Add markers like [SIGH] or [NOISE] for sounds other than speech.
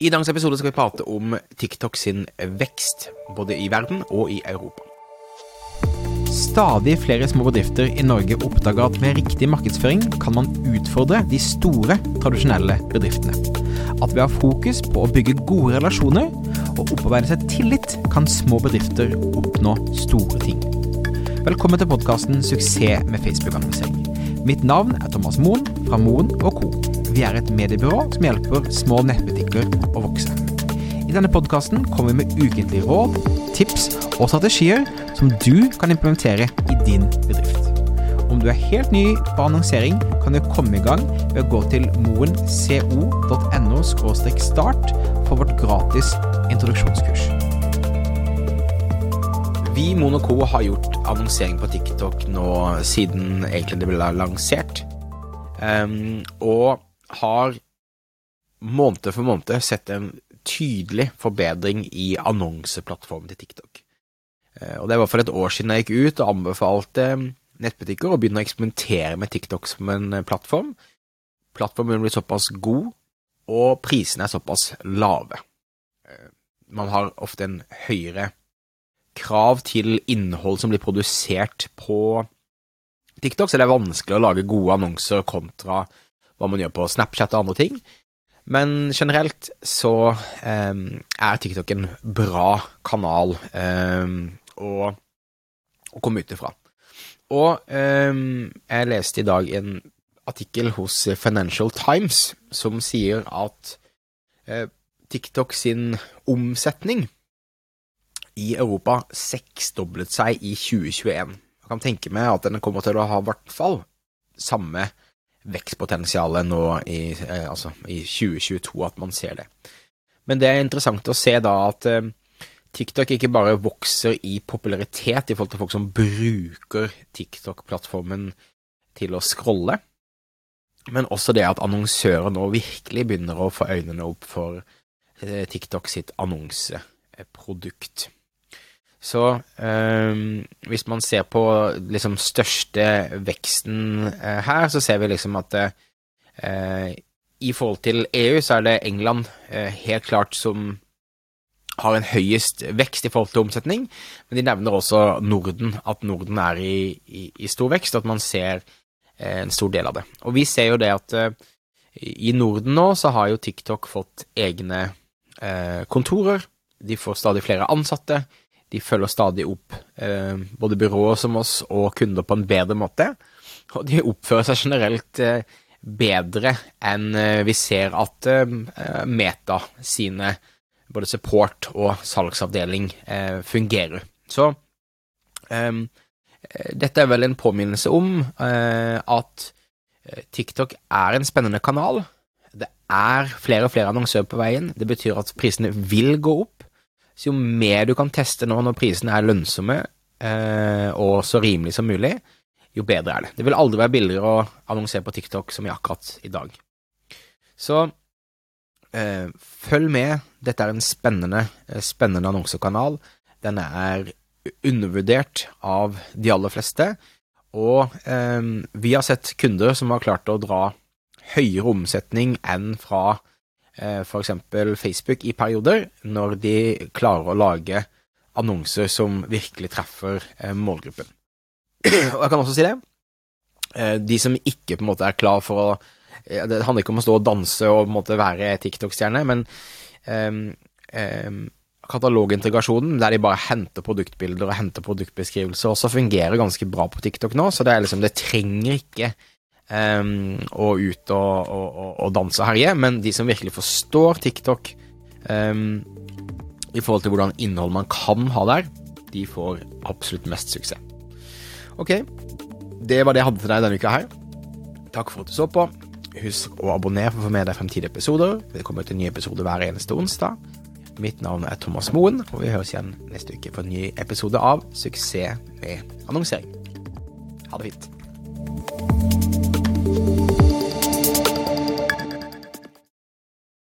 I dagens episode skal vi prate om TikTok sin vekst, både i verden og i Europa. Stadig flere små bedrifter i Norge oppdager at med riktig markedsføring kan man utfordre de store, tradisjonelle bedriftene. At ved å ha fokus på å bygge gode relasjoner og opparbeide seg tillit, kan små bedrifter oppnå store ting. Velkommen til podkasten 'Suksess med Facebook-annonsering'. Mitt navn er Thomas Moen fra Moen Co. Vi er et mediebyrå som hjelper små nettbutikker å vokse. I denne podkasten kommer vi med ukentlige råd, tips og strategier som du kan implementere i din bedrift. Om du er helt ny på annonsering, kan du komme i gang ved å gå til moenco.no start for vårt gratis introduksjonskurs. Vi i Monoco har gjort annonsering på TikTok nå siden egentlig det ble lansert. Um, og har måned for måned sett en tydelig forbedring i annonseplattformen til TikTok. Eh, og Det var for et år siden jeg gikk ut og anbefalte nettbutikker å begynne å eksperimentere med TikTok som en eh, plattform. Plattformen blir såpass god, og prisene er såpass lave. Eh, man har ofte en høyere krav til innhold som blir produsert på TikTok, så det er vanskelig å lage gode annonser kontra hva man gjør på Snapchat og andre ting. Men generelt så um, er TikTok en bra kanal um, å, å, komme ut ifra. Og um, jeg leste i dag en artikkel hos Financial Times som sier at uh, TikTok sin omsetning i Europa seksdoblet seg i 2021. Jeg kan tenke meg at den kommer til å ha i hvert fall samme vekstpotensialet nå i, eh, altså, i 2022, at man ser det. Men det er interessant å se da at eh, TikTok ikke bare vokser i popularitet i forhold til folk som bruker TikTok-plattformen til å scrolle, men også det at annonsører nå virkelig begynner å få øynene opp for eh, TikTok sitt annonseprodukt. Så eh, hvis man ser på liksom største veksten eh, her, så ser vi liksom at eh, i forhold til EU så er det England eh, helt klart som har en høyest vekst i forhold til omsetning, men de nevner også Norden, at Norden er i, i, i stor vekst, og at man ser en stor del av det. Og vi ser jo det at i Norden nå så har jo TikTok fått egne kontorer, de får stadig flere ansatte, de følger stadig opp eh, både byråer som oss og kunder på en bedre måte. Og de oppfører seg generelt eh, bedre enn eh, vi ser at eh, Meta sine både support og salgsavdeling eh, fungerer. Så eh, dette er vel en påminnelse om at TikTok er en spennende kanal. Det er flere og flere annonsører på veien. Det betyr at prisene vil gå opp. Så jo mer du kan teste nå når prisene er lønnsomme eh, og så rimelig som mulig, jo bedre er det. Det vil aldri være billigere å annonsere på TikTok som i akkurat i dag. Så eh, følg med. Dette er en spennende, eh, spennende annonsekanal. Den er undervurdert av de aller fleste. Og eh, vi har sett kunder som har klart å dra høyere omsetning enn fra f.eks. Facebook i perioder, når de klarer å lage annonser som virkelig treffer eh, målgruppen. [CLEARS THROAT] Og jeg kan også si det, eh, de som ikke på en måte er klar for å Det handler ikke om å stå og danse og på en måte være TikTok-stjerne, men um, um, katalogintegrasjonen, der de bare henter produktbilder og henter produktbeskrivelser, også fungerer ganske bra på TikTok nå, så det, er liksom, det trenger ikke um, og ut og, og, og, danse og herje, men de som virkelig forstår TikTok um, i forhold til hvordan innhold man kan ha der, de får absolutt mest suksess. Ok, det var det jeg hadde til deg denne uka her. Takk for at du så på. Husk å abonnere for å få med deg fremtidige episoder. Det kommer til en ny episode hver eneste onsdag. Mitt navn er Thomas Moen, og vi høres igjen neste uke for en ny episode av Suksess med annonsering. Ha det fint.